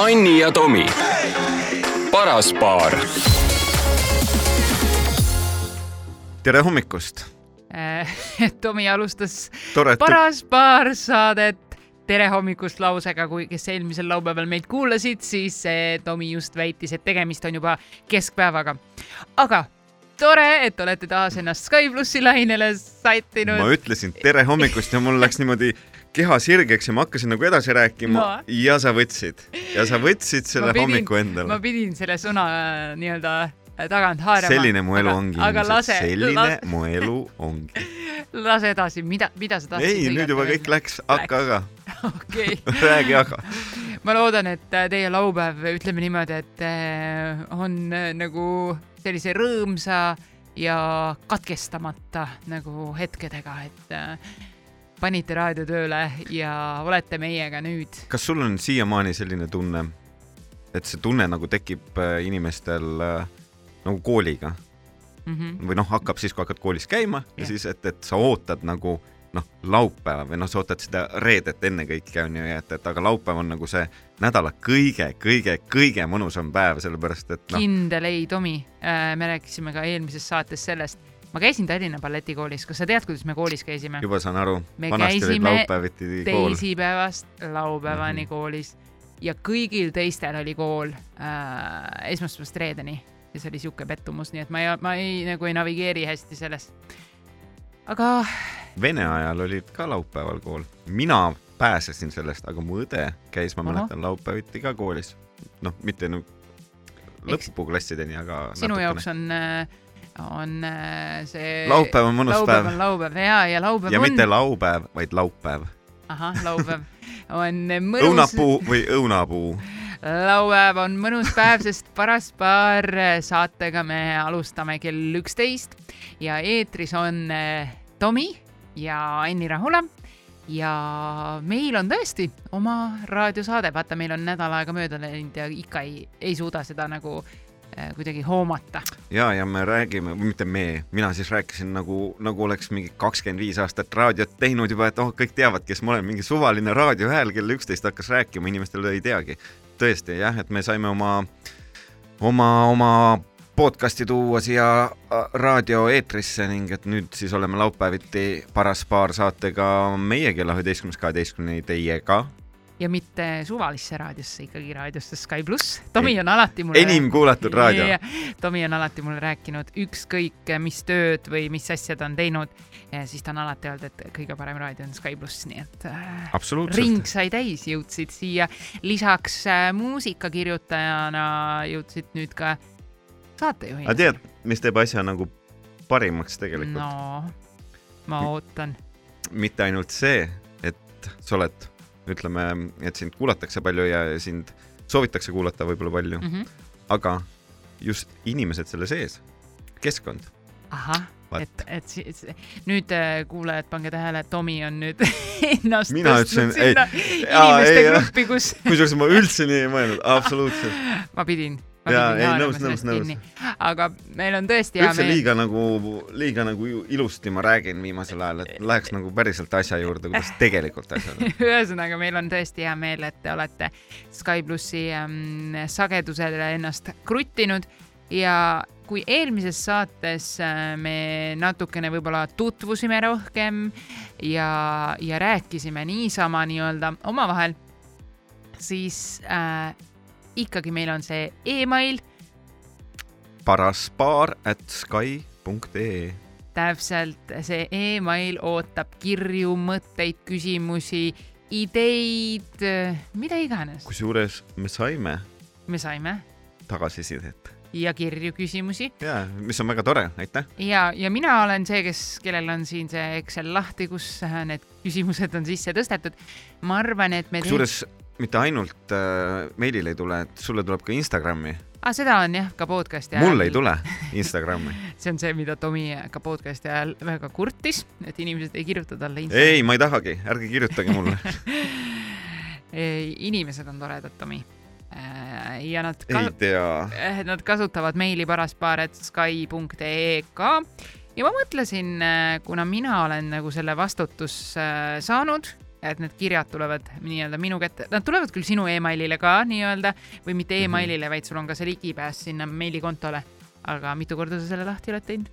Anni ja Tomi, paras paar. tere hommikust! Tomi alustas tore, paras paar saadet tere hommikust lausega, kui, kes eelmisel laupäeval meid kuulasid, siis eh, Tomi just väitis, et tegemist on juba keskpäevaga. aga tore, et olete taas ennast Sky plussi lainele sättinud. ma ütlesin tere hommikust ja mul läks niimoodi keha sirgeks ja ma hakkasin nagu edasi rääkima no. ja sa võtsid ja sa võtsid selle pidin, hommiku endale. ma pidin selle sõna äh, nii-öelda äh, tagant haarama. selline mu elu ongi. aga lase. selline lase. mu elu ongi. lase edasi, mida, mida sa tahtsid? ei, nüüd juba kõik läks, hakka aga. okei. räägi aga. ma loodan, et äh, teie laupäev, ütleme niimoodi, et on nagu sellise rõõmsa ja katkestamata nagu hetkedega, et panite raadio tööle ja olete meiega nüüd. kas sul on siiamaani selline tunne, et see tunne nagu tekib äh, inimestel äh, nagu kooliga mm? -hmm. või noh, hakkab siis, kui hakkad koolis käima ja, ja siis, et, et sa ootad nagu noh, laupäeva või noh, sa ootad seda reedet ennekõike onju ja et, et aga laupäev on nagu see nädala kõige-kõige-kõige mõnusam päev, sellepärast et no. kindel ei, Tomi äh,, me rääkisime ka eelmises saates sellest ma käisin Tallinna balletikoolis, kas sa tead, kuidas me koolis käisime? juba saan aru. me käisime teisipäevast laupäevani mm -hmm. koolis ja kõigil teistel oli kool äh, esmaspäevast reedeni ja see oli sihuke pettumus, nii et ma ei, ma ei nagu ei navigeeri hästi selles. aga. Vene ajal olid ka laupäeval kool, mina pääsesin sellest, aga mu õde käis, ma mäletan, laupäeviti ka koolis. noh, mitte nagu lõpuklassideni, aga. sinu natukene. jaoks on äh, on äh, see. laupäev on mõnus laupäev päev. on laupäev ja, ja laupäev ja on. ja mitte laupäev, vaid laupäev. ahah, laupäev on mõnus. õunapuu või õunapuu laupäev on mõnus päev, sest paras paar saatega me alustame kell üksteist ja eetris on äh, Tomi ja Anni Rahula ja meil on tõesti oma raadiosaade, vaata, meil on nädal aega mööda läinud ja ikka ei, ei suuda seda nagu Äh, kuidagi hoomata. ja, ja me räägime, mitte me, mina siis rääkisin nagu, nagu oleks mingi kakskümmend viis aastat raadiot teinud juba, et oh, kõik teavad, kes ma olen, mingi suvaline raadiohääl kell üksteist hakkas rääkima, inimestel ei teagi. tõesti jah, et me saime oma, oma, oma podcast'i tuua siia äh, raadioeetrisse ning et nüüd siis oleme laupäeviti paras paar saatega meie kella üheteistkümnest kaheteistkümneni teiega ja mitte suvalisse raadiosse, ikkagi raadiosse Sky pluss. Tomi on alati mulle. enim kuulatud raadio. Tomi on alati mulle rääkinud ükskõik mis tööd või mis asja ta on teinud, siis ta on alati öelnud, et kõige parem raadio on Sky pluss, nii et. Äh, ring sai täis, jõudsid siia. lisaks äh, muusikakirjutajana jõudsid nüüd ka saatejuhina. aga tead, mis teeb asja nagu parimaks tegelikult? no, ma ootan. mitte ainult see, et sa oled ütleme, et sind kuulatakse palju ja sind soovitakse kuulata võib-olla palju. Mm, -hmm. aga just inimesed selle sees, keskkond. ahah, et, et siis nüüd äh, kuulajad, pange tähele, Tomi on nüüd ennast mina ütlesin, ei, inimeste gruppi, kus kusjuures ma üldse nii ei mõelnud, absoluutselt. Ma pidin jaa, ei nõus, nõus, nõus. aga meil on tõesti hea meel. liiga nagu, liiga nagu ilusti ma räägin viimasel ajal, et läheks nagu päriselt asja juurde, kuidas tegelikult asjad on ühesõnaga, meil on tõesti hea meel, et te olete Sky plussi ähm, sagedusele ennast kruttinud ja kui eelmises saates äh, me natukene võib-olla tutvusime rohkem ja, ja rääkisime niisama nii-öelda omavahel, siis äh, ikkagi meil on see email. paraspaar at Sky.ee. täpselt, see email ootab kirju, mõtteid, küsimusi, ideid, mida iganes. kusjuures me saime. me saime. tagasisidet ja kirju küsimusi. ja, mis on väga tore, aitäh. ja, ja mina olen see, kes, kellel on siin see Excel lahti, kus need küsimused on sisse tõstetud. ma arvan, et me. kusjuures mitte ainult äh, meilil ei tule, et sulle tuleb ka Instagrami. ah, seda on jah, ka podcast'i ajal. mul ei tule Instagrami see on see, mida Tomi ka podcast'i ajal väga kurtis, et inimesed ei kirjuta talle Instagrami. ei, ma ei tahagi, ärge kirjutage mulle inimesed on toredad, Tomi äh, ja nad ka... ei tea. Eh, nad kasutavad meili paraspaar.sky.ee ka ja ma mõtlesin, äh, kuna mina olen nagu selle vastutus äh, saanud et need kirjad tulevad nii-öelda minu kätte, nad tulevad küll sinu emailile ka nii-öelda või mitte Mhm. emailile, vaid sul on ka see ligipääs sinna meilikontole. aga mitu korda sa selle lahti oled teinud?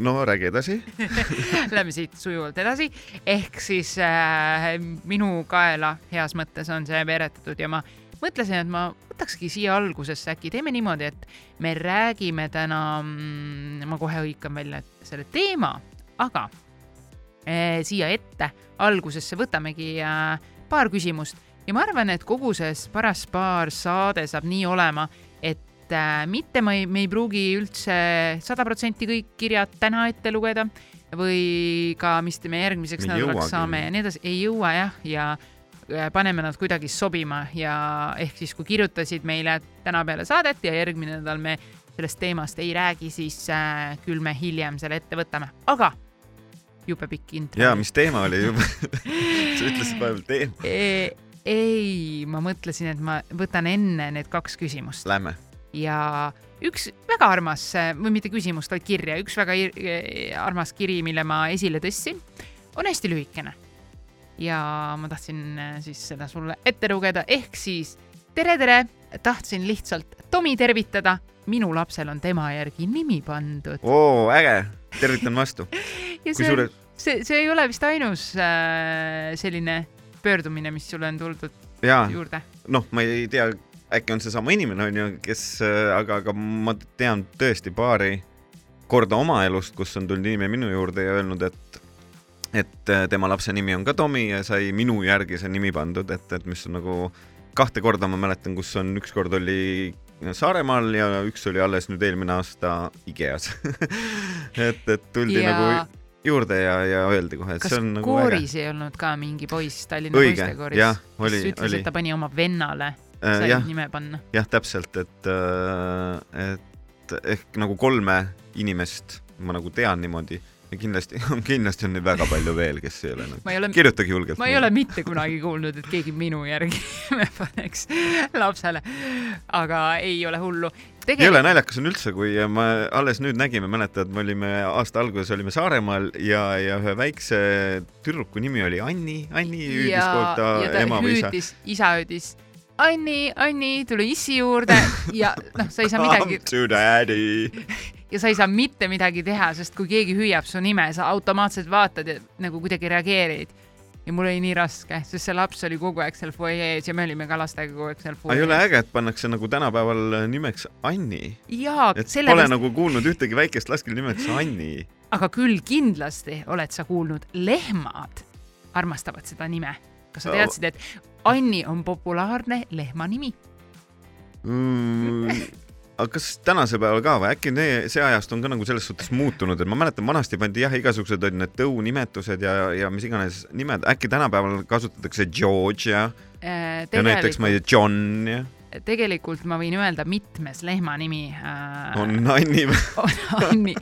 no räägi edasi. Lähme siit sujuvalt edasi, ehk siis äh, minu kaela heas mõttes on see veeretatud ja ma mõtlesin, et ma võtakski siia algusesse äkki teeme niimoodi, et me räägime täna mm,, ma kohe hõikan välja selle teema, aga siia ette. Algusesse võtamegi äh, paar küsimust. Ja ma arvan, et kogu see paras paar saade saab nii olema, et äh, mitte ma ei, me ei pruugi üldse sada protsenti kõik kirjad täna ette lugeda või ka, mis me järgmiseks nädalaks saame ja nii edasi, ei jõua jah, ja paneme nad kuidagi sobima ja ehk siis, kui kirjutasid meile täna peale saadet ja järgmine nädal me sellest teemast ei räägi, siis äh, küll me hiljem selle ette võtame, aga jube pikk intro ja mis teema oli juba sa ütlesid vahepeal teema. E ei, ma mõtlesin, et ma võtan enne need kaks küsimust Lähme. ja üks väga armas või mitte küsimust, vaid kirja, üks väga ir- armas kiri, mille ma esile tõstsin, on hästi lühikene. ja ma tahtsin äh, siis seda sulle ette lugeda, ehk siis tere, tere, tahtsin lihtsalt Tomi tervitada, minu lapsel on tema järgi nimi pandud. oo, äge, tervitan vastu. ja see kusjuures, see, see ei ole vist ainus äh, selline pöördumine, mis sulle on tuldud jaa, juurde. noh, ma ei tea, äkki on seesama inimene, onju, kes, aga, aga ma tean tõesti paari korda oma elust, kus on tulnud inimene minu juurde ja öelnud, et et äh, tema lapse nimi on ka Tomi ja sai minu järgi see nimi pandud, et, et mis on nagu kahte korda ma mäletan, kus on, ükskord oli Saaremaal ja üks oli alles nüüd eelmine aasta IKEA-s. Et, et tuldi ja... nagu juurde ja, ja öeldi kohe, et kas see on nagu kooris ei olnud ka mingi poiss Tallinna Õige, poistekooris, kes ütles, et ta pani oma vennale, äge sai nime panna? jah, täpselt, et, et ehk nagu kolme inimest ma nagu tean niimoodi ja kindlasti, kindlasti on neid väga palju veel, kes ei ole ei ole, kirjutage julgelt. ma ei ole mitte kunagi kuulnud, et keegi minu järgi paneks lapsele, aga ei ole hullu. ei ole naljakas on üldse, kui ma alles nüüd nägime, mäletad, me olime aasta alguses olime Saaremaal ja, ja ühe väikse tüdruku nimi oli Anni, Anni hüüdis kogu ta ema või isa. isa hüüdis Anni, Anni, tule issi juurde ja noh, sa ei saa midagi Come to daddy. Ja sa ei saa mitte midagi teha, sest kui keegi hüüab su nime, sa automaatselt vaatad ja nagu kuidagi reageerid. ja mul oli nii raske, sest see laps oli kogu aeg seal fuajees ja me olime ka lastega kogu aeg seal aga ei ole fuajees. äge, et pannakse nagu tänapäeval nimeks Anni, et pole sellepärast, nagu kuulnud ühtegi väikest last, kelle nimeks Anni. aga küll kindlasti oled sa kuulnud, lehmad armastavad seda nime. kas sa teadsid, et Anni on populaarne lehma nimi? mm,. Aga kas tänasel päeval ka või? Äkki ne, see ajast on ka nagu selles suhtes muutunud, et ma mäletan, vanasti pandi jah, igasugused olid need tõunimetused ja, ja mis iganes nimed, äkki tänapäeval kasutatakse George ja, ja näiteks ma ei tea, John ja tegelikult ma võin öelda, mitmes lehma nimi äh, on Anni on Anni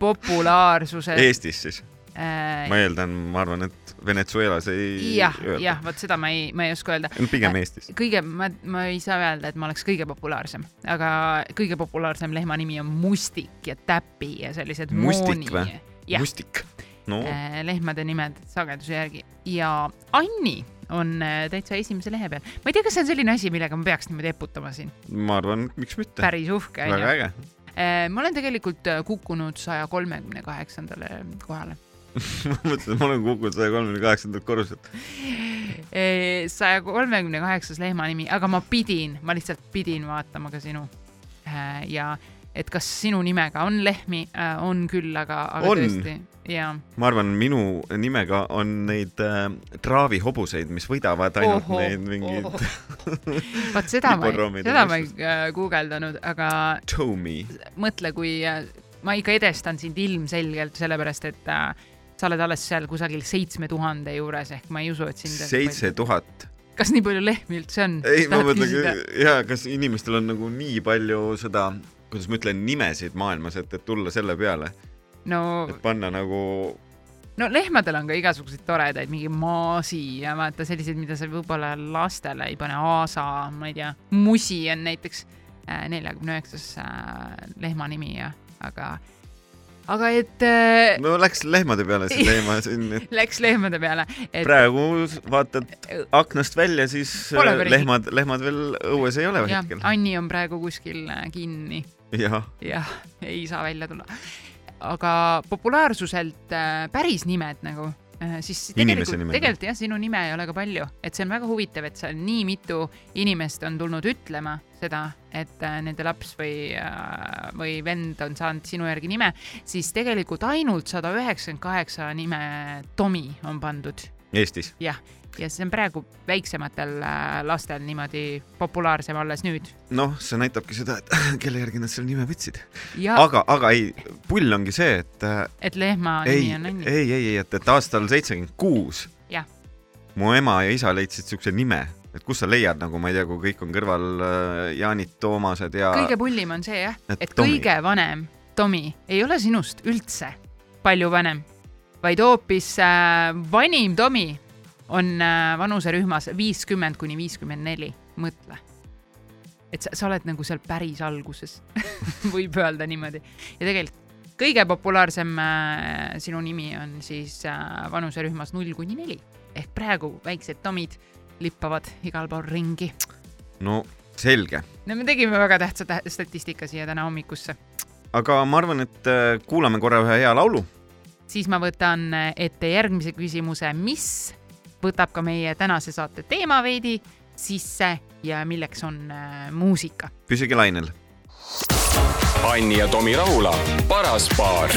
populaarsuses. Eestis siis? Äh, ma eeldan, ma arvan, et Venezuelas ei jah, jah, vot seda ma ei, ma ei oska öelda. pigem Eestis. kõige, ma, ma ei saa öelda, et ma oleks kõige populaarsem, aga kõige populaarsem lehma nimi on Mustik ja Täpi ja sellised Mustik või? mustik. no äh, lehmade nimed sageduse järgi ja Anni on äh, täitsa esimese lehe peal. ma ei tea, kas see on selline asi, millega ma peaks niimoodi eputama siin, ma arvan, miks mitte. päris uhke väga äge. ma olen tegelikult äh, kukkunud saja kolmekümne kaheksandale kohale. Ma mõtlesin, et ma olen kukkunud saja kolmekümne kaheksandalt korruselt. saja kolmekümne kaheksas lehma nimi, aga ma pidin, ma lihtsalt pidin vaatama ka sinu. ja et kas sinu nimega on lehmi, on küll, aga, aga On. tõesti ja ma arvan, minu nimega on neid äh, traavihobuseid, mis võidavad ainult Ohoh, neid mingeid vaat seda ma ei, seda ma ei äh, guugeldanud, aga Tomi. mõtle, kui äh, ma ikka edestan sind ilmselgelt, sellepärast et äh, sa oled alles seal kusagil seitsme tuhande juures ehk ma ei usu, et sind. seitse tuhat. kas nii palju lehmi üldse on? ei, ma mõtlen, ja kas inimestel on nagu nii palju seda, kuidas ma ütlen, nimesid maailmas, et, et tulla selle peale, no et panna nagu no lehmadel on ka igasuguseid toredaid, mingi maasi ja vaata selliseid, mida sa võib-olla lastele ei pane, aasa, ma ei tea, musi on näiteks neljakümne üheksas äh, lehma nimi ja, aga, aga et äh, no läks lehmade peale see teema siin, et läks lehmade peale, et praegu vaatad aknast välja, siis äh, lehmad, lehmad veel õues ei ole jah hetkel,. Anni on praegu kuskil äh, kinni jah, jah, ei saa välja tulla. aga populaarsuselt päris nimed nagu siis Inimese tegelikult, tegelikult jah, sinu nime ei ole ka palju, et see on väga huvitav, et seal nii mitu inimest on tulnud ütlema seda, et äh, nende laps või, või vend on saanud sinu järgi nime, siis tegelikult ainult sada üheksakümmend kaheksa nime Tomi on pandud. Eestis. jah, ja see on praegu väiksematel äh, lastel niimoodi populaarsem alles nüüd. noh, see näitabki seda, et kelle järgi nad selle nime võtsid. ja, aga, aga ei, pull ongi see, et äh, et lehma ei nimi, on Anni. ei, ei, ei, et, et aastal seitsekümmend kuus mu ema ja isa leidsid siukse nime, et kus sa leiad nagu ma ei tea, kui kõik on kõrval äh, Jaanid, Toomased ja kõige pullim on see jah, Et et Tomi. kõige vanem Tomi ei ole sinust üldse palju vanem, vaid hoopis äh, vanim Tomi on äh, vanuserühmas viiskümmend kuni viiskümmend neli, mõtle. et sa, sa oled nagu seal päris alguses, võib öelda niimoodi. Ja tegelikult kõige populaarsem äh, sinu nimi on siis äh, vanuserühmas null kuni neli. Ehk praegu väiksed Tomid lippavad igal pool ringi. No selge, no me tegime väga tähtsa tä- statistika siia täna hommikusse, aga ma arvan, et äh, kuulame korra ühe hea laulu. siis ma võtan ette järgmise küsimuse, mis võtab ka meie tänase saate teema veidi sisse ja milleks on äh, muusika. püsige lainel. Anni ja Tomi Rahula, paras paar.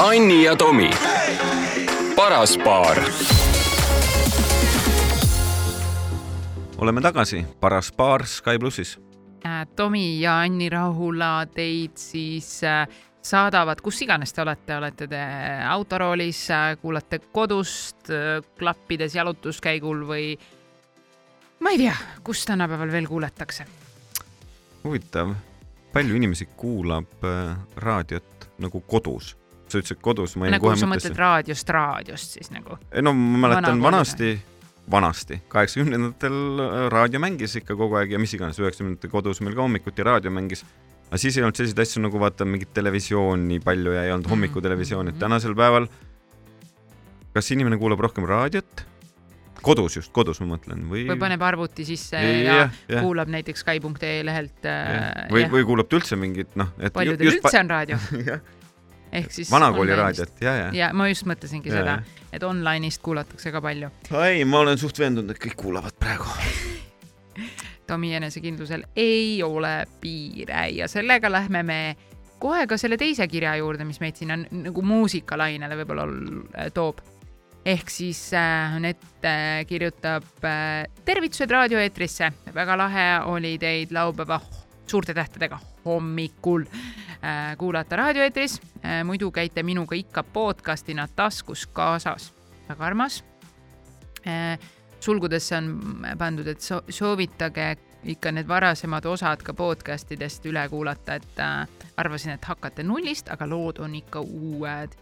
Anni ja Tomi, paras paar oleme tagasi, paras paar Sky plussis. Äh, Tomi ja Anni Rahula teid siis äh, saadavad, kus iganes te olete, olete te autoroolis, kuulate kodust, klappides jalutuskäigul või ma ei tea, kus tänapäeval veel kuulatakse. huvitav, palju inimesi kuulab äh, raadiot nagu kodus? sa ütlesid kodus, ma jäin nagu kohe sa mõttesse mõtled. raadiost raadiost siis nagu. ei no ma mäletan Vana vanasti, vanasti, kaheksakümnendatel äh, raadio mängis ikka kogu aeg ja mis iganes, üheksakümnendatel kodus meil ka hommikuti raadio mängis. Aga siis ei olnud selliseid asju nagu vaata mingit televisiooni palju ja ei olnud Mhm. hommikutelevisiooni, et Mhm. tänasel päeval kas inimene kuulab rohkem raadiot? kodus just, kodus ma mõtlen või? või paneb arvuti sisse ja jah, jah. kuulab näiteks Sky.ee lehelt. või, või kuulab ta üldse mingit noh, paljudel üldse on raadio, ehk siis. vanakooli raadiot, ja, ja, ja ma just mõtlesingi Ja, seda ja., et online'ist kuulatakse ka palju. ei, ma olen suht veendunud, et kõik kuulavad praegu. Tomi enesekindlusel ei ole piire ja sellega lähme me kohe ka selle teise kirja juurde, mis meid siin on nagu muusikalainele võib-olla ol- toob. ehk siis äh, Anett äh, kirjutab äh, tervitused raadioeetrisse, väga lahe oli teid laupäeva suurte tähtedega hommikul äh, kuulata raadioeetris äh,. muidu käite minuga ikka podcastina taskus kaasas, väga armas äh, sulgudesse on pandud, et so soovitage ikka need varasemad osad ka podcast idest üle kuulata, et äh, arvasin, et hakkate nullist, aga lood on ikka uued.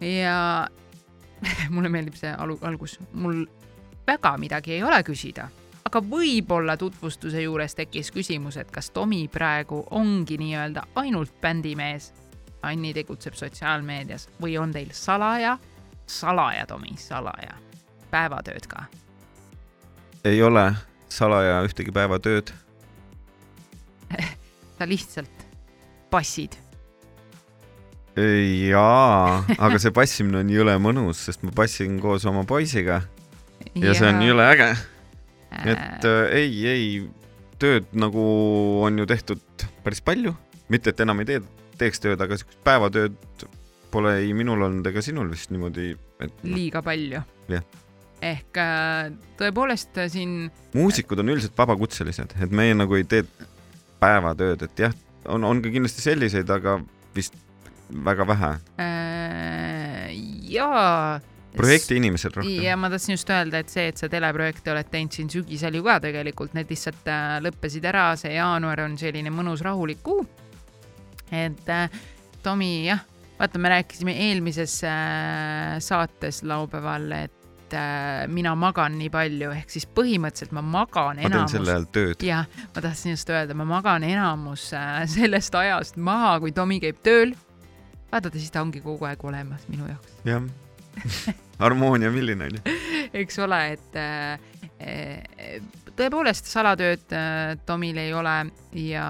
ja mulle meeldib see alu-, algus, mul väga midagi ei ole küsida, aga võib-olla tutvustuse juures tekkis küsimus, et kas Tomi praegu ongi nii-öelda ainult bändimees. Anni tegutseb sotsiaalmeedias või on teil salaja, salaja, Tomi, salaja päevatööd ka? Ei ole salaja ühtegi päevatööd. sa lihtsalt passid. jaa, aga see passimine on jõle mõnus, sest ma passin koos oma poisiga ja see on jõle äge, et äh, ei, ei, tööd nagu on ju tehtud päris palju, mitte et enam ei tee, teeks tööd, aga siukest päevatööd pole ei minul olnud ega sinul vist niimoodi, et liiga palju Jah.. Ehk äh, tõepoolest äh, siin muusikud on üldiselt vabakutselised, et meie nagu ei tee päevatööd, et jah, on, on ka kindlasti selliseid, aga vist väga vähe. äh, jaa. projekti inimesed rohkem. ja ma tahtsin just öelda, et see, et sa teleprojekte oled teinud siin sügisel ju ka tegelikult, need lihtsalt äh, lõppesid ära, see jaanuar on selline mõnus rahulik kuu. et äh, Tomi jah, vaata, me rääkisime eelmises äh, saates laupäeval, et et äh, mina magan nii palju, ehk siis põhimõtteliselt ma magan ma teen enamus selle ajal tööd. jah, ma tahtsin just öelda, ma magan enamus äh, sellest ajast maha, kui Tomi käib tööl. vaadata, siis ta ongi kogu aeg olemas minu jaoks, jah. harmoonia, milline on ju. eks ole, et äh, äh, tõepoolest salatööd äh, Tomil ei ole ja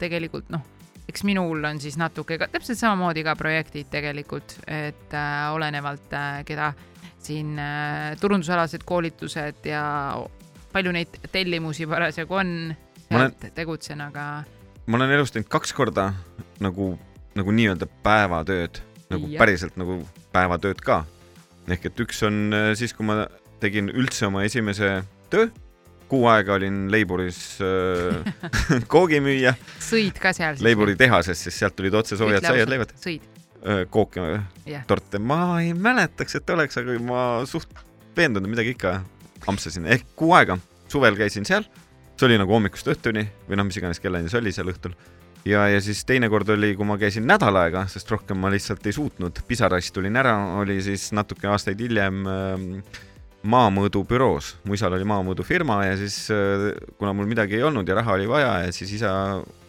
tegelikult noh, eks minul on siis natuke ka täpselt samamoodi ka projektid tegelikult, et äh, olenevalt äh, keda siin äh, turundusalased koolitused ja palju neid tellimusi parasjagu on, Ma olen- sealt tegutsen, aga ma olen elus teinud kaks korda nagu, nagu nii-öelda päevatööd, nagu Jah. päriselt nagu päevatööd ka. ehk et üks on äh, siis, kui ma tegin üldse oma esimese töö, kuu aega olin Leiburis äh, koogimüüja, sõid ka seal siis? Leiburi tehases, siis sealt tulid otse soojad saiad leivad, sõid, kooke, jah. torte, ma ei mäletaks, et oleks, aga ma suht veendunud, midagi ikka ampsasin, ehk kuu aega, suvel käisin seal, see oli nagu hommikust õhtuni või noh, mis iganes kellani see oli seal õhtul. ja, ja siis teine kord oli, kui ma käisin nädal aega, sest rohkem ma lihtsalt ei suutnud, pisarass tulin ära, oli siis natuke aastaid hiljem ähm, maamõõdu büroos, mu isal oli maamõõdufirma ja siis äh, kuna mul midagi ei olnud ja raha oli vaja ja siis isa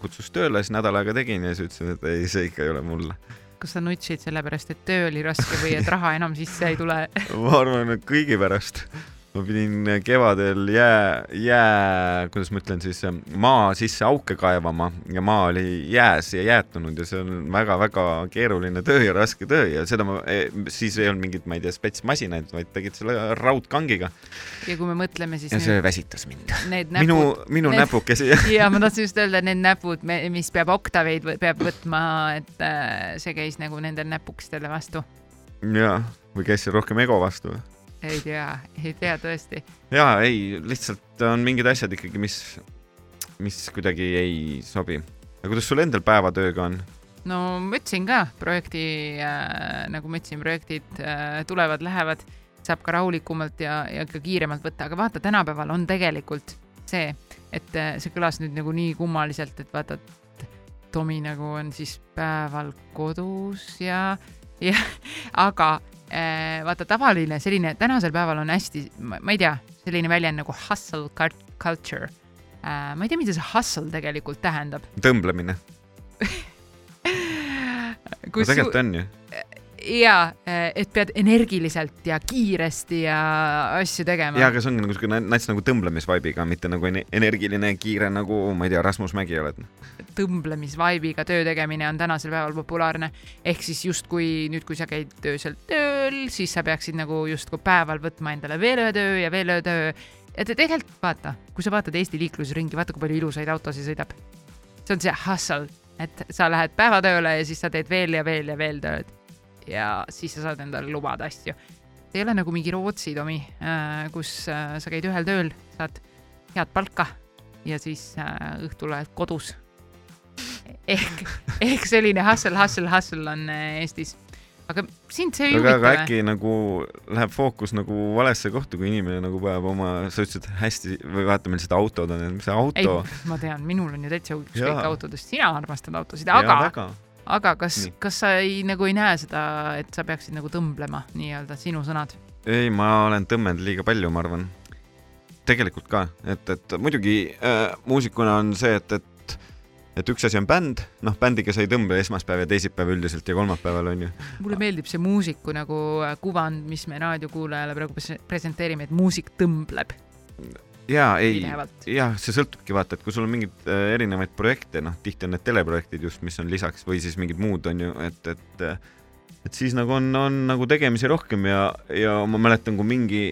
kutsus tööle, siis nädal aega tegin ja siis ütlesin, et ei, see ikka ei ole mulle. Kas sa nutsid sellepärast, et töö oli raske või et raha enam sisse ei tule? ma arvan, et kõigi pärast. Ma pidin kevadel jää, jää, kuidas ma ütlen siis, maa sisse auke kaevama ja maa oli jääs ja jäätunud ja see on väga-väga keeruline töö ja raske töö ja seda ma, siis ei olnud mingit, ma ei tea, spetsmasinaid, vaid tegid selle raudkangiga ja kui me mõtleme, siis ja see väsitas mind. minu minu need- näpukesi ja ma tahtsin just öelda, need näpud, mis peab oktaveid peab võtma, et äh, see käis nagu nendel näpukestele vastu. ja, või käis see rohkem ego vastu? Ei tea, ei tea tõesti. ja ei, lihtsalt on mingid asjad ikkagi, mis, mis kuidagi ei sobi. aga kuidas sul endal päevatööga on? no ma ütlesin ka projekti äh,, nagu ma ütlesin, projektid äh, tulevad-lähevad, saab ka rahulikumalt ja, ja ka kiiremalt võtta, aga vaata, tänapäeval on tegelikult see, et äh, see kõlas nüüd nagu nii kummaliselt, et vaata, Tomi nagu on siis päeval kodus ja, ja aga vaata, tavaline selline tänasel päeval on hästi, ma ei tea, selline väljend nagu hustle cult- culture äh,. ma ei tea, mida see hustle tegelikult tähendab. tõmblemine. no tegelikult on ju. Ja et pead energiliselt ja kiiresti ja asju tegema jaa, aga see ongi nagu siuke nats nagu tõmblemisvaibiga, mitte nagu ene- energiline, kiire nagu, ma ei tea, Rasmus Mägi oled. tõmblemisvaibiga töö tegemine on tänasel päeval populaarne. ehk siis justkui nüüd, kui sa käid öösel tööl, siis sa peaksid nagu justkui päeval võtma endale veel ühe töö ja veel ühe töö. et et tegelikult vaata, kui sa vaatad Eesti liiklusringi, vaata, kui palju ilusaid autosid sõidab. see on see hustle, et sa lähed päevatööle ja siis sa teed veel ja veel ja veel tööd. Ja siis sa saad endale lubada asju. ei ole nagu mingi Rootsi, Tomi, kus äh, sa käid ühel tööl, saad head palka ja siis äh, õhtul oled kodus ehk, ehk selline hustle, hustle, hustle on äh, Eestis. aga sind see ei aga, aga huvita või? äkki nagu läheb fookus nagu valesse kohta, kui inimene nagu peab oma, sa ütlesid hästi või vaata, meil seda autod on, mis see ei auto,. ma tean, minul on ju täitsa ükskõik autodest, sina armastad autosid, aga, väga. Aga kas kas sa ei nagu ei näe seda, et sa peaksid nagu tõmblema nii-öelda sinu sõnad? ei, ma olen tõmmelnud liiga palju, ma arvan. tegelikult ka, et, et muidugi äh, muusikuna on see, et, et et üks asi on bänd, noh, bändiga sa ei tõmble esmaspäev ja teisipäev üldiselt ja kolmapäeval on ju. mulle meeldib see muusiku nagu äh, kuvand, mis me raadiokuulajale praegu pres- presenteerime, et muusik tõmbleb ja ei, jah, see sõltubki vaata, et kui sul on mingeid äh, erinevaid projekte, noh, tihti on need teleprojektid just, mis on lisaks või siis mingid muud on ju, et, et et siis nagu on, on nagu tegemisi rohkem ja, ja ma mäletan, kui mingi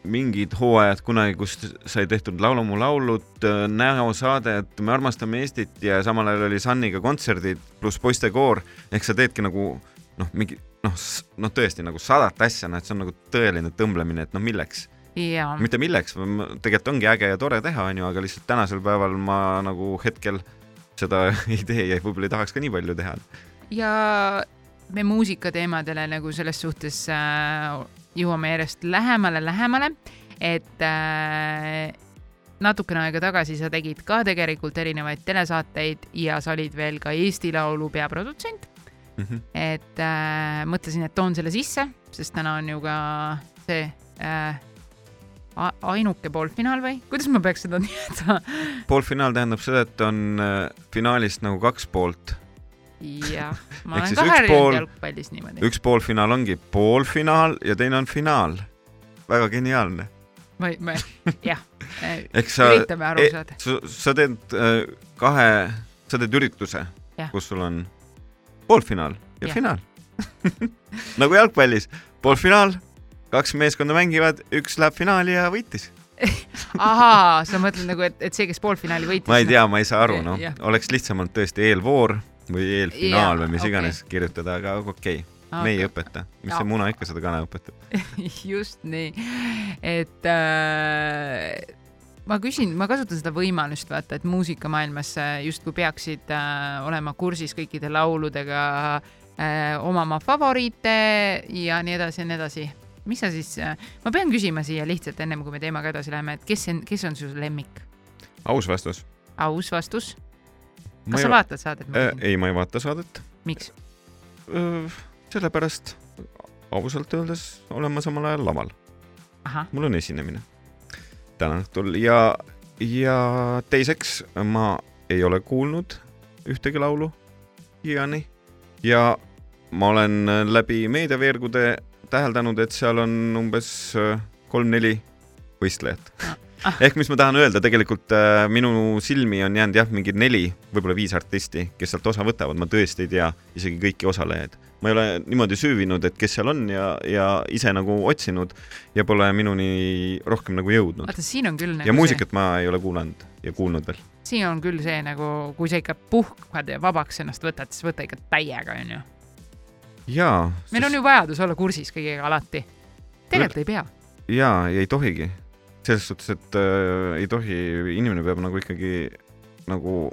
mingid hooajad kunagi, kus sai tehtud Laula mu laulut, näosaade, et me armastame Eestit ja samal ajal oli Sunniga kontserdid pluss poistekoor ehk sa teedki nagu noh, mingi noh, noh tõesti nagu sadat asja, noh et see on nagu tõeline tõmblemine, et noh, milleks jaa, mitte milleks, tegelikult ongi äge ja tore teha, onju, aga lihtsalt tänasel päeval ma nagu hetkel seda ei tee ja võib-olla ei tahaks ka nii palju teha. ja me muusikateemadele nagu selles suhtes äh, jõuame järjest lähemale, lähemale, et äh, natukene aega tagasi sa tegid ka tegelikult erinevaid telesaateid ja sa olid veel ka Eesti Laulu peaprodutsent, Mhm. et äh, mõtlesin, et toon selle sisse, sest täna on ju ka see äh, ainuke poolfinaal või kuidas ma peaks seda nimetama? poolfinaal tähendab seda, et on äh, finaalist nagu kaks poolt. jah, ma olen ka harjunud jalgpallis niimoodi. üks poolfinaal ongi poolfinaal ja teine on finaal. väga geniaalne. ma, ma jah, ehk sa, e- sa, sa teed äh, kahe, sa teed ürituse kus sul on poolfinaal ja Jah. finaal. nagu jalgpallis, poolfinaal, kaks meeskonda mängivad, üks läheb finaali ja võitis. ahaa, sa mõtled nagu, et, et see, kes poolfinaali võitis. ma ei tea, ma ei saa aru, noh oleks lihtsamalt tõesti eelvoor või eelfinaal Jaa, või mis okei. iganes kirjutada, aga okei okay., me ei õpeta, mis see muna ikka seda kana õpetab. just nii, et äh, ma küsin, ma kasutan seda võimalust vaata, et muusikamaailmas justkui peaksid äh, olema kursis kõikide lauludega äh,, omama favoriite ja nii edasi ja nii edasi. Mis sa siis ma pean küsima siia lihtsalt ennem kui me teemaga edasi läheme, et kes on, kes on su lemmik? aus vastus. aus vastus. kas sa vaatad saadet? äh,? ei, ma ei vaata saadet. miks? sellepärast ausalt öeldes olen ma samal ajal laval, mul on esinemine täna õhtul ja, ja teiseks ma ei ole kuulnud ühtegi laulu siiani ja ma olen läbi meediaveergude täheldanud, et seal on umbes äh, kolm-neli võistlejat Ah. ehk mis ma tahan öelda, tegelikult äh, minu silmi on jäänud jah, mingi neli, võib-olla viis artisti, kes sealt osa võtavad, ma tõesti ei tea isegi kõiki osalejaid. ma ei ole niimoodi süüvinud, et kes seal on ja, ja ise nagu otsinud ja pole minuni rohkem nagu jõudnud. vaata siin on küll nagu ja muusikat ma ei ole kuulanud ja kuulnud veel. see, siin on küll see nagu, kui sa ikka puhkad ja vabaks ennast võtad, siis võta ikka täiega, onju. jaa. meil on ju vajadus olla kursis kõigega alati. tegelikult ei pea. jaa, ei tohigi. selles suhtes, et äh, ei tohi, inimene peab nagu ikkagi nagu,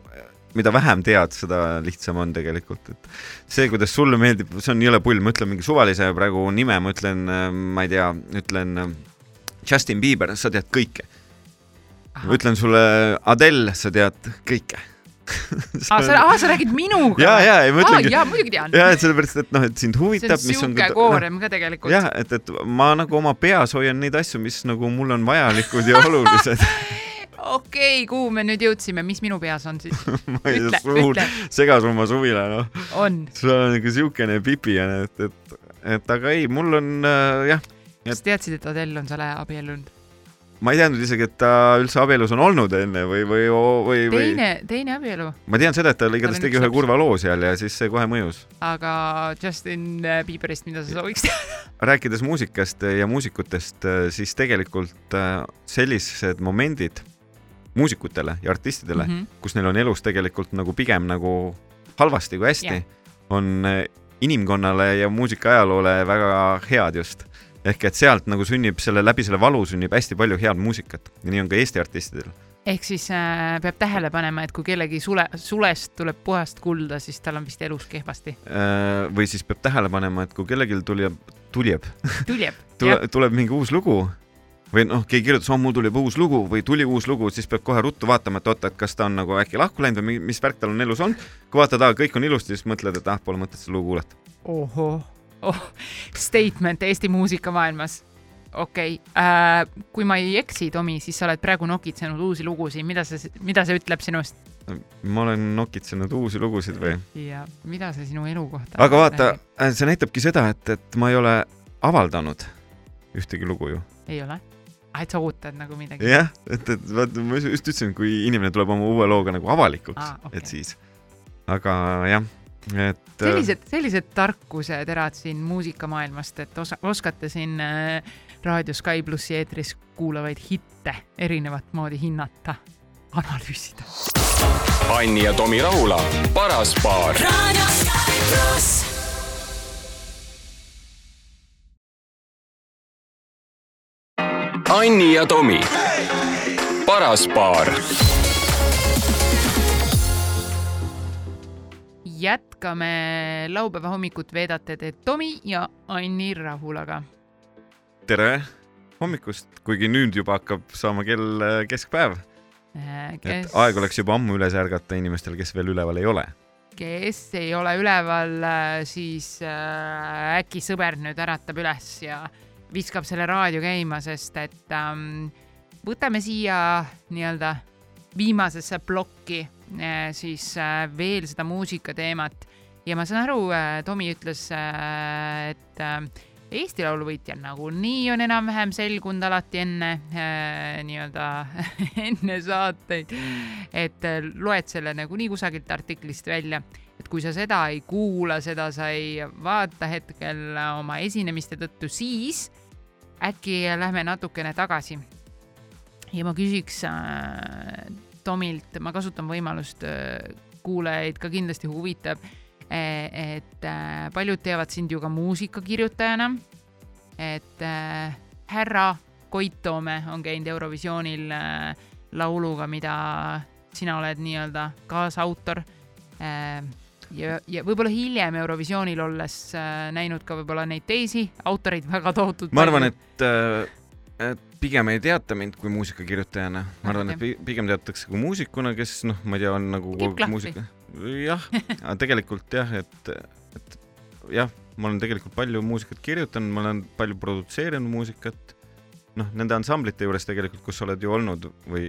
mida vähem tead, seda lihtsam on tegelikult, et see, kuidas sulle meeldib, see on jõle pull, ma ütlen mingi suvalise praegu nime, ma ütlen, ma ei tea, ütlen äh, Justin Bieber, sa tead kõike. ma ütlen sulle Adele, sa tead kõike. aa, sa, aa, sa räägid minuga? ja, ja, ei ma ütlengi, jaa, muidugi tean. ja et sellepärast, et noh, et sind see huvitab, mis on siuke koorem ka tegelikult. jah, et, et ma nagu oma peas hoian neid asju, mis nagu mulle on vajalikud ja olulised. okei, kuhu me nüüd jõudsime, mis minu peas on siis? ma ei tea,, suur segasumma suvila, noh. on. sul on nagu siukene pipijane, et, et, et aga ei, mul on äh, jah, kas teadsid, et Adele on selle abiellunud? Ma ei teadnud isegi, et ta üldse abielus on olnud enne või, või, või, või teine, teine abielu, ma tean seda, et ta igatahes tegi ühe kurva loo seal ja siis see kohe mõjus. aga Justin Bieberist, mida sa sooviks teada? rääkides muusikast ja muusikutest, siis tegelikult äh, sellised momendid muusikutele ja artistidele mm. -hmm. kus neil on elus tegelikult nagu pigem nagu halvasti kui hästi yeah., on inimkonnale ja muusikaajaloole väga head just. Ehk et sealt nagu sünnib selle, läbi selle valu sünnib hästi palju head muusikat ja nii on ka Eesti artistidel. ehk siis äh, peab tähele panema, et kui kellegi sule, sulest tuleb puhast kulda, siis tal on vist elus kehvasti. Äh, või siis peab tähele panema, et kui kellelgi tuleb, tuleb, tuljeb. tule, tuleb mingi uus lugu või noh, keegi kirjutas, oh mul tuli juba uus lugu või tuli uus lugu, siis peab kohe ruttu vaatama, et oota, et kas ta on nagu äkki lahku läinud või mi- mis värk tal on elus olnud. kui vaatad, aa, kõik on ilusti, siis mõtled, et ah, pole mõtet seda lugu kuulata. ohoh, oh, statement Eesti muusikamaailmas. okei okay. äh,, kui ma ei eksi, Tomi, siis sa oled praegu nokitsenud uusi lugusid, mida see, mida see ütleb sinust ma olen nokitsenud uusi lugusid või? ja mida see sinu elu kohta aga vaata, see näitabki seda, et, et ma ei ole avaldanud ühtegi lugu ju. ei ole? ah, et sa ootad nagu midagi? jah, et, et vaata, ma just ütlesin, kui inimene tuleb oma uue looga nagu avalikuks ah,, okay. et siis. aga jah, et. sellised, sellised tarkuseterad siin muusikamaailmast, et osa, oskate siin äh, raadio Sky plussi eetris kuulavaid hitte erinevat moodi hinnata, analüüsida. Anni ja Tomi Rahula, paras paar. Radio Sky pluss. Anni ja Tomi, paras paar jätkame laupäeva hommikut veedate te Tomi ja Anni Rahulaga. tere hommikust, kuigi nüüd juba hakkab saama kell äh, keskpäev, et kes aeg oleks juba ammu üles ärgata inimestel, kes veel üleval ei ole. kes ei ole üleval, siis äh, äkki sõber nüüd äratab üles ja viskab selle raadio käima, sest et ähm, võtame siia nii-öelda viimasesse plokki äh, siis äh, veel seda muusikateemat ja ma saan aru, Tomi ütles, et Eesti Laulu võitja nagunii on enam-vähem selgunud alati enne äh, nii-öelda enne saateid, et äh, loed selle nagunii kusagilt artiklist välja, et kui sa seda ei kuula, seda sa ei vaata hetkel oma esinemiste tõttu, siis äkki lähme natukene tagasi. ja ma küsiks äh, Tomilt, ma kasutan võimalust äh,, kuulajaid ka kindlasti huvitab Eh, et äh, paljud teavad sind ju ka muusikakirjutajana. et äh, härra Koit Toome on käinud Eurovisioonil äh, lauluga, mida sina oled nii-öelda kaasautor. ja, ja võib-olla hiljem Eurovisioonil olles näinud ka võib-olla neid teisi autoreid väga tohutult. ma arvan, et et pigem ei teata mind kui muusikakirjutajana, ma arvan, et pigem teatakse kui muusikuna, kes noh, ma ei tea, on nagu muusika jah, tegelikult jah, et, et jah, ma olen tegelikult palju muusikat kirjutanud, ma olen palju produtseerinud muusikat. noh, nende ansamblite juures tegelikult, kus sa oled ju olnud või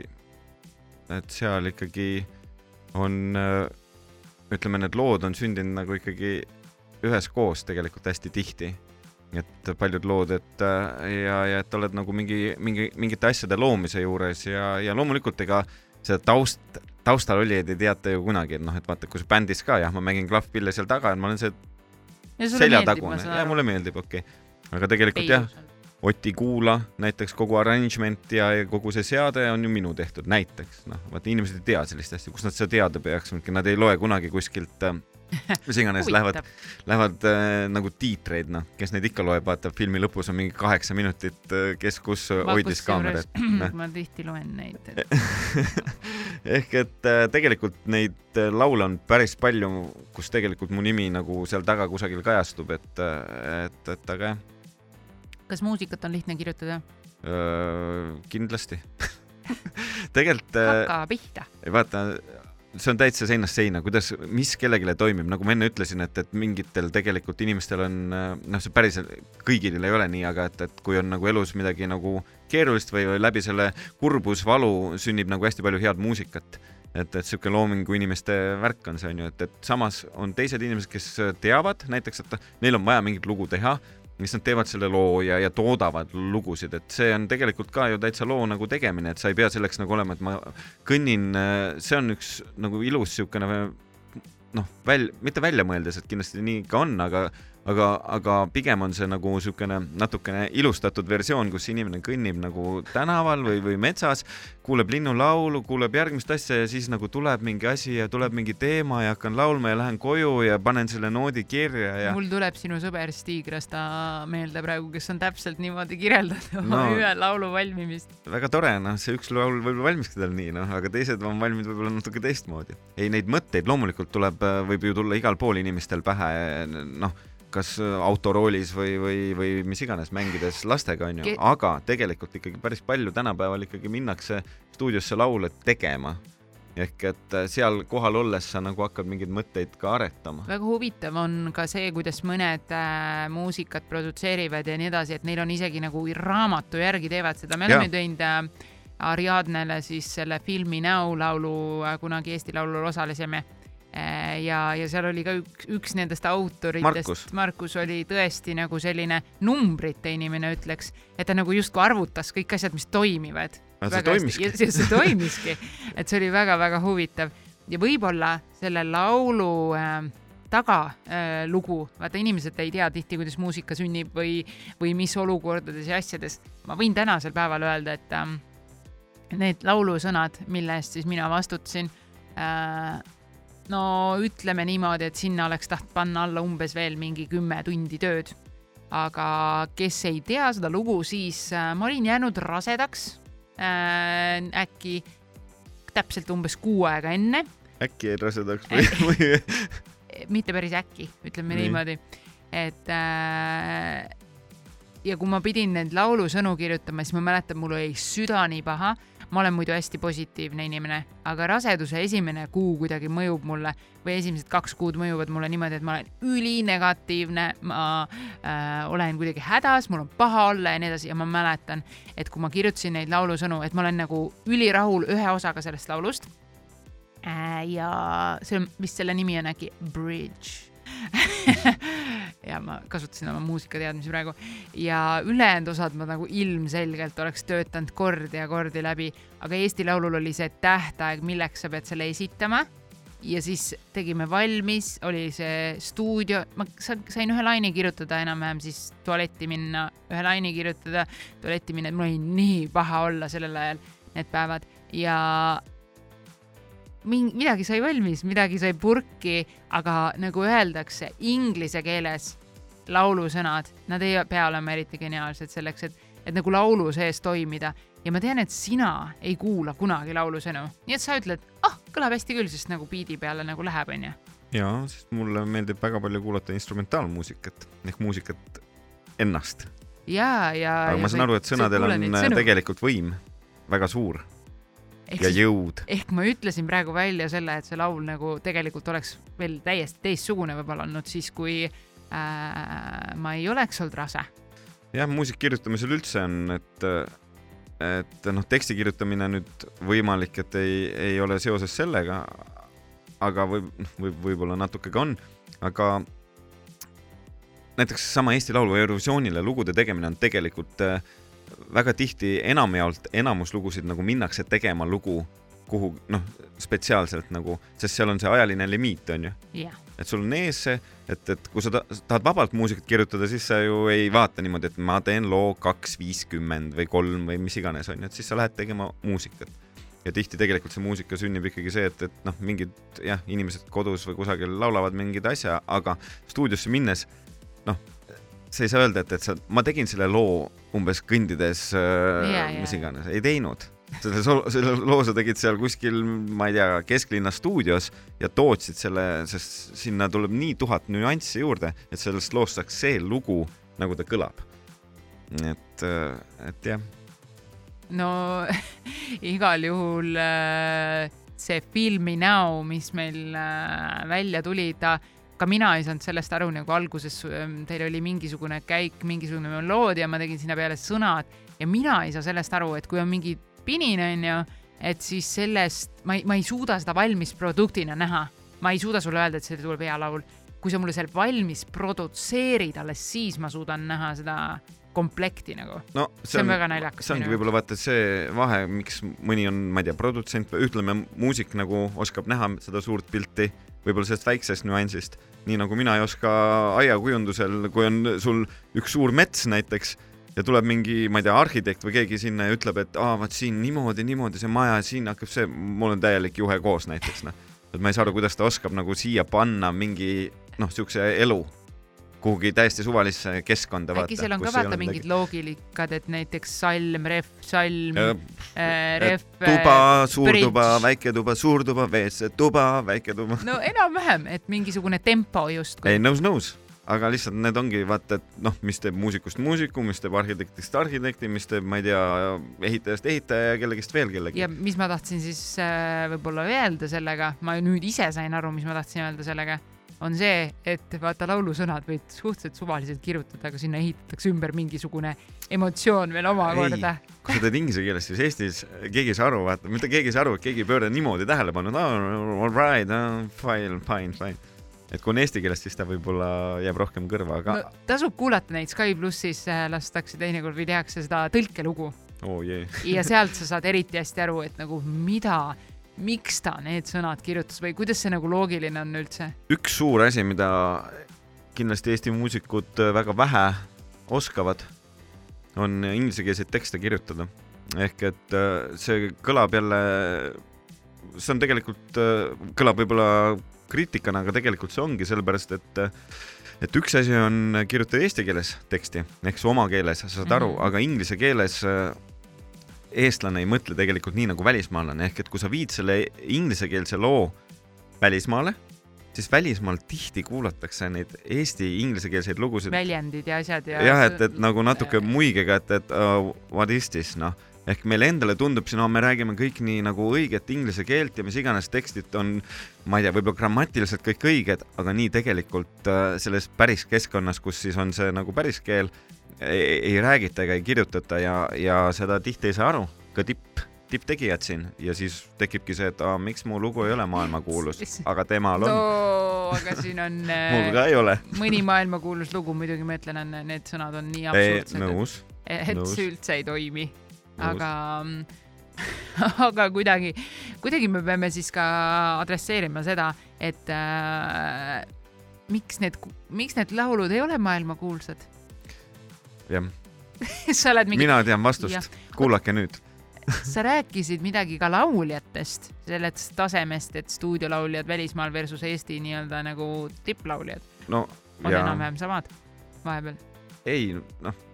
et seal ikkagi on, ütleme, need lood on sündinud nagu ikkagi üheskoos tegelikult hästi tihti. Et paljud lood, et ja, ja et oled nagu mingi, mingi, mingite asjade loomise juures ja, ja loomulikult ega seda taust taustal olijaid ei teata ju kunagi, et noh, et vaata, kui sa bändis ka jah, ma mängin klahvpille seal taga, et ma olen see seljatagune. ja mulle meeldib, okei. Okay.. aga tegelikult Ei, jah, Oti Kuula näiteks kogu arrangement ja, ja kogu see seade on ju minu tehtud, näiteks. Noh, vaata inimesed ei tea sellist asja, kust nad seda teada peaks, nad ei loe kunagi kuskilt äh, mis iganes lähevad, lähevad äh, nagu tiitreid, noh, kes neid ikka loeb, vaata filmi lõpus on mingi kaheksa minutit äh,, kes kus äh, hoidis kaamerat. ma tihti loen neid et... ehk et äh, tegelikult neid äh, laule on päris palju, kus tegelikult mu nimi nagu seal taga kusagil kajastub, et, äh, et, et aga jah. kas muusikat on lihtne kirjutada? kindlasti tegelikult. hakka pihta. vaata see on täitsa seinast seina, kuidas, mis kellelegi toimib, nagu ma enne ütlesin, et, et mingitel tegelikult inimestel on, noh, see päriselt kõigil ei ole nii, aga et, et kui on nagu elus midagi nagu keerulist või, või läbi selle kurbus, valu sünnib nagu hästi palju head muusikat. et, et sihuke loomingu inimeste värk on see on ju, et, et samas on teised inimesed, kes teavad näiteks, et neil on vaja mingit lugu teha mis nad teevad selle loo ja, ja toodavad lugusid, et see on tegelikult ka ju täitsa loo nagu tegemine, et sa ei pea selleks nagu olema, et ma kõnnin, see on üks nagu ilus niisugune noh, väl-, mitte välja mõeldes, et kindlasti nii ka on, aga aga, aga pigem on see nagu niisugune natukene ilustatud versioon, kus inimene kõnnib nagu tänaval või, või metsas, kuuleb linnulaulu, kuuleb järgmist asja ja siis nagu tuleb mingi asi ja tuleb mingi teema ja hakkan laulma ja lähen koju ja panen selle noodi kirja ja. mul tuleb sinu sõber Stig Rasta meelde praegu, kes on täpselt niimoodi kirjeldanud no, ühe laulu valmimist. väga tore, noh, see üks laul võib-olla valmiski tal nii, noh, aga teised on valminud võib-olla natuke teistmoodi. ei, neid mõtteid loomulikult tuleb, võib ju tulla igal pool inimestel pähe, noh kas äh, autoroolis või, või, või mis iganes, mängides lastega, onju, aga tegelikult ikkagi päris palju tänapäeval ikkagi minnakse stuudiosse laule tegema. Ehk et äh, seal kohal olles sa nagu hakkad mingeid mõtteid ka aretama. väga huvitav on ka see, kuidas mõned äh, muusikat produtseerivad ja nii edasi, et neil on isegi nagu raamatu järgi teevad seda, me oleme teinud äh, Ariadnele siis selle filmi Näo laulu äh,, kunagi Eesti Laulul osalesime ja, ja seal oli ka üks, üks nendest autoritest, Markus oli tõesti nagu selline numbrite inimene, ütleks, et ta nagu justkui arvutas kõik asjad, mis toimivad. see toimiski. see toimiski, et see oli väga-väga huvitav ja võib-olla selle laulu äh, tagalugu äh,, vaata inimesed ei tea tihti, kuidas muusika sünnib või, või mis olukordades ja asjades. ma võin tänasel päeval öelda, et äh, need laulusõnad, mille eest siis mina vastutasin äh,, no ütleme niimoodi, et sinna oleks tahtnud panna alla umbes veel mingi kümme tundi tööd. aga kes ei tea seda lugu, siis äh, ma olin jäänud rasedaks äh, äkki täpselt umbes kuu aega enne. äkki jäid rasedaks või, või? mitte päris äkki, ütleme Nii. niimoodi, et äh, ja kui ma pidin neid laulusõnu kirjutama, siis ma mäletan, mul oli süda nii paha ma olen muidu hästi positiivne inimene, aga raseduse esimene kuu kuidagi mõjub mulle või esimesed kaks kuud mõjuvad mulle niimoodi, et ma olen ülinegatiivne, ma äh, olen kuidagi hädas, mul on paha olla ja nii edasi ja ma mäletan, et kui ma kirjutasin neid laulusõnu, et ma olen nagu ülirahul ühe osaga sellest laulust äh,. ja see on vist selle nimi on äkki Bridge ja ma kasutasin oma muusikateadmisi praegu. Ja ülejäänud osad ma nagu ilmselgelt oleks töötanud kordi ja kordi läbi, aga Eesti Laulul oli see tähtaeg, milleks sa pead selle esitama. Ja siis tegime valmis, oli see stuudio, ma sa- sain ühe laine kirjutada enam-vähem siis tualetti minna, ühe laine kirjutada, tualetti minna, mul oli nii paha olla sellel ajal need päevad. Ja midagi sai valmis, midagi sai purki, aga nagu öeldakse inglise keeles laulusõnad, nad ei pea olema eriti geniaalsed selleks, et, et nagu laulu sees toimida ja ma tean, et sina ei kuula kunagi laulusõnu, nii et sa ütled, ah, kõlab hästi küll, sest nagu biidi peale nagu läheb, onju. ja, sest mulle meeldib väga palju kuulata instrumentaalmuusikat ehk muusikat ennast, ja, ja. aga ma saan aru, et sõnadel on tegelikult võim väga suur ehk ja siis, jõud. ehk ma ütlesin praegu välja selle, et see laul nagu tegelikult oleks veel täiesti teistsugune võib-olla olnud siis, kui äh, ma ei oleks olnud rase. jah, muusika kirjutamisel üldse on, et, et noh, teksti kirjutamine nüüd võimalik, et ei, ei ole seoses sellega, aga võib, võib, võib-olla natuke ka on, aga näiteks sama Eesti Laulu Eurovisioonile lugude tegemine on tegelikult äh, väga tihti enamjaolt enamus lugusid nagu minnakse tegema lugu kuhu noh, spetsiaalselt nagu, sest seal on see ajaline limiit, onju jah, et sul on ees see, et, et kui sa ta, tahad vabalt muusikat kirjutada, siis sa ju ei vaata niimoodi, et ma teen loo kaks viiskümmend või kolm või mis iganes onju, et siis sa lähed tegema muusikat. ja tihti tegelikult see muusika sünnib ikkagi see, et, et noh, mingid jah, inimesed kodus või kusagil laulavad mingeid asja, aga stuudiosse minnes noh, sa ei saa öelda, et, et sa, ma tegin selle loo umbes kõndides äh, jaa. mis iganes, ei teinud selle, selle loo sa tegid seal kuskil, ma ei tea, kesklinna stuudios ja tootsid selle, sest sinna tuleb nii tuhat nüanssi juurde, et sellest loost saaks see lugu, nagu ta kõlab. et, et jah, no igal juhul äh, see Me Now, mis meil äh, välja tuli, ta ka mina ei saanud sellest aru nagu alguses, teil oli mingisugune käik, mingisugune meloodia, ma tegin sinna peale sõnad ja mina ei saa sellest aru, et kui on mingi pinin, onju, et siis sellest ma ei, ma ei suuda seda valmis produktina näha. ma ei suuda sulle öelda, et see tuleb hea laul. kui sa mulle selle valmis produtseerid, alles siis ma suudan näha seda komplekti nagu. no See on väga naljakas see ongi võib-olla vaata see vahe, miks mõni on, ma ei tea, produtsent või ütleme, muusik nagu oskab näha seda suurt pilti, võib-olla sellest väiksest nüansist, nii nagu mina ei oska aiakujundusel, kui on sul üks suur mets näiteks ja tuleb mingi, ma ei tea, arhitekt või keegi sinna ja ütleb, et aa, vaat siin niimoodi, niimoodi see maja, siin hakkab see, mul on täielik juhe koos näiteks noh, et ma ei saa aru, kuidas ta oskab nagu siia panna mingi noh, siukse elu kuhugi täiesti suvalisse keskkonda. äkki seal on ka vaata mingid loogilikad, et näiteks salm, ref, salm äh,, ref. tuba, suur tuba, väike tuba, suur tuba, WC tuba, väike tuba. no enam-vähem, et mingisugune tempo justkui ei, nõus, nõus, aga lihtsalt need ongi vaata, et noh, mis teeb muusikust muusiku, mis teeb arhitektist arhitekti, mis teeb, ma ei tea, ehitajast ehitaja ja kellegist veel kellegi ja. mis ma tahtsin siis äh, võib-olla öelda sellega, ma nüüd ise sain aru, mis ma tahtsin öelda sellega, on see, et vaata laulusõnad võid suhteliselt suvaliselt kirjutada, aga sinna ehitatakse ümber mingisugune emotsioon veel omakorda. kui sa teed inglise keeles, siis Eestis keegi ei saa aru, vaata, mitte keegi ei saa aru, et keegi ei pööra niimoodi tähelepanu, all right, fine, fine, fine. et kui on eesti keeles, siis ta võib-olla jääb rohkem kõrva, aga no tasub kuulata neid Sky plussis äh, lastakse teinekord või tehakse seda tõlkelugu oh, jee. ja sealt sa saad eriti hästi aru, et nagu mida, miks ta need sõnad kirjutas või kuidas see nagu loogiline on üldse. üks suur asi, mida kindlasti Eesti muusikud äh, väga vähe oskavad, on inglisekeelseid tekste kirjutada. ehk et äh, see kõlab jälle, see on tegelikult, kõlab võib-olla kriitikana, aga tegelikult see ongi sellepärast, et et üks asi on kirjutada eesti keeles teksti ehk su oma keeles, sa saad aru mm. -hmm. aga inglise keeles äh, eestlane ei mõtle tegelikult nii nagu välismaalane, ehk et kui sa viid selle inglisekeelse loo välismaale, siis välismaal tihti kuulatakse neid eesti inglisekeelseid lugusid. väljendid ja asjad ja. jah, et, et nagu natuke muigega, et, et uh, what is this noh, ehk meile endale tundub siin, no me räägime kõik nii nagu õiget inglise keelt ja mis iganes tekstid on, ma ei tea, võib-olla grammatiliselt kõik õiged, aga nii tegelikult äh, selles päris keskkonnas, kus siis on see nagu päris keel, ei, räägita ega ei kirjutata ja, ja seda tihti ei saa aru, ka tipp, tipptegijad siin. Ja siis tekibki see, et aa, miks mu lugu ei ole maailmakuulus, aga temal on. No aga siin on mul ka ei ole. mõni maailmakuulus lugu, muidugi ma ütlen, on need sõnad on nii absurdsed, nõus, et, et see üldse ei toimi. Aga aga kuidagi, kuidagi me peame siis ka adresseerima seda, et äh, miks need, miks need laulud ei ole maailmakuulsad jah, sa oled mingi, mina tean vastust, kuulake nüüd. sa rääkisid midagi ka lauljatest, sellest tasemest, et stuudiolauljad välismaal versus Eesti nii-öelda nagu tipplauljad no on enam-vähem samad vahepeal. ei noh,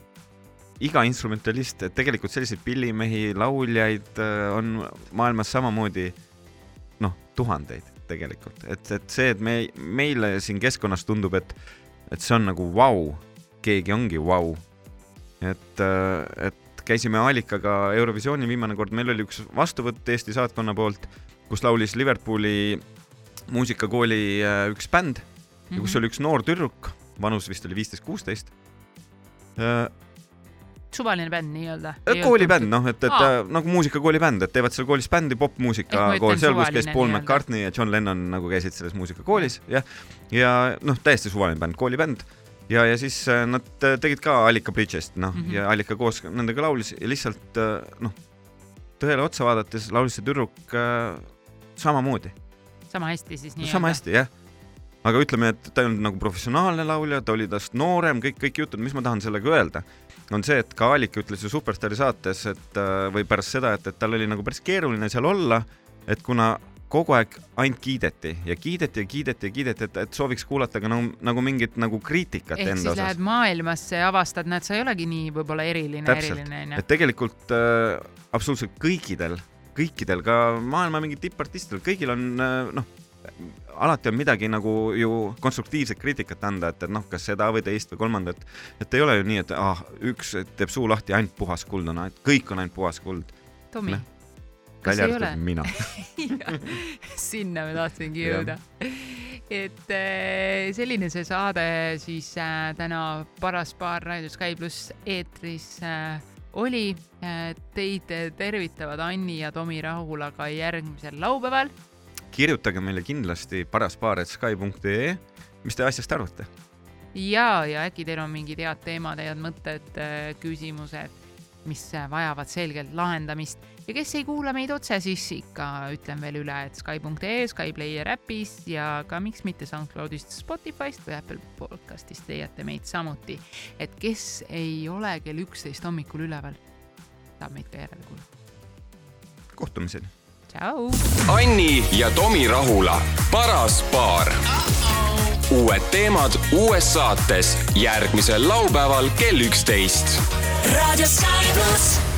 iga instrumentalist, et tegelikult selliseid pillimehi, lauljaid äh, on maailmas samamoodi noh, tuhandeid tegelikult, et, et see, et me, meile siin keskkonnas tundub, et, et see on nagu vau, keegi ongi vau. et, et käisime Allikaga Eurovisiooni viimane kord, meil oli üks vastuvõtt Eesti saatkonna poolt, kus laulis Liverpooli muusikakooli äh, üks bänd ja kus oli üks noor tüdruk, vanus vist oli viisteist, kuusteist. Suvaline bänd nii-öelda. koolibänd, noh, et, et Aa. äh, nagu muusikakooli bänd, et teevad seal koolis bändi, Ehk ma popmuusika ütlen kool, seal, kus käis Paul. McCartney ja John Lennon nagu käisid selles muusikakoolis, jah. ja noh, täiesti suvaline bänd, koolibänd ja, ja siis äh, nad äh, tegid ka Allika Bridge'ist, noh mm. -hmm. ja Allika koos nendega laulis ja lihtsalt äh, noh, tõele otsa vaadates laulis see tüdruk äh, samamoodi, sama hästi siis nii-öelda. sama hästi, jah. Aga ütleme, et ta ei olnud nagu professionaalne laulja, ta oli tast noorem, kõik, kõik jutud, mis ma tahan sellega öelda, on see, et ka Allika ütles ju Superstaari saates, et äh, või pärast seda, et, et tal oli nagu päris keeruline seal olla, et kuna kogu aeg ainult kiideti ja kiideti ja kiideti ja kiideti, et, et sooviks kuulata ka nagu, nagu mingit nagu kriitikat ehk enda siis osas lähed. maailmasse ja avastad, näed, sa ei olegi nii võib-olla eriline, eriline onju et. tegelikult äh, absoluutselt kõikidel, kõikidel ka maailma mingid tippartistidel, kõigil on äh, noh, alati on midagi nagu ju konstruktiivset kriitikat anda, et, et noh, kas seda või teist või kolmandat, et ei ole ju nii, et ah, üks teeb suu lahti, ainult puhas kuld on, kõik on ainult puhas kuld, Tomi Noh,, kas ei ole? mina. sinna me tahtsingi jõuda. et eh, selline see saade siis äh, täna Paras Paar Raadio Sky pluss eetris äh, oli. Teid tervitavad Anni ja Tomi Rahula ka järgmisel laupäeval. Kirjutage meile kindlasti paraspaar.sky.ee, mis te asjast arvate? ja, ja äkki teil on mingid head teemad, head mõtted, küsimused, mis äh, vajavad selgelt lahendamist ja kes ei kuula meid otse, siis ikka ütlen veel üle, et Sky.ee, Sky Player äpis ja ka miks mitte SoundCloudist, Spotify'st või Apple podcast'ist leiate meid samuti. et kes ei ole kell üksteist hommikul üleval, saab meid ka järele kuulata. kohtumiseni. tšau. Anni ja Tomi Rahula, paras paar. uued teemad uues saates järgmisel laupäeval kell üksteist raadio Sky pluss.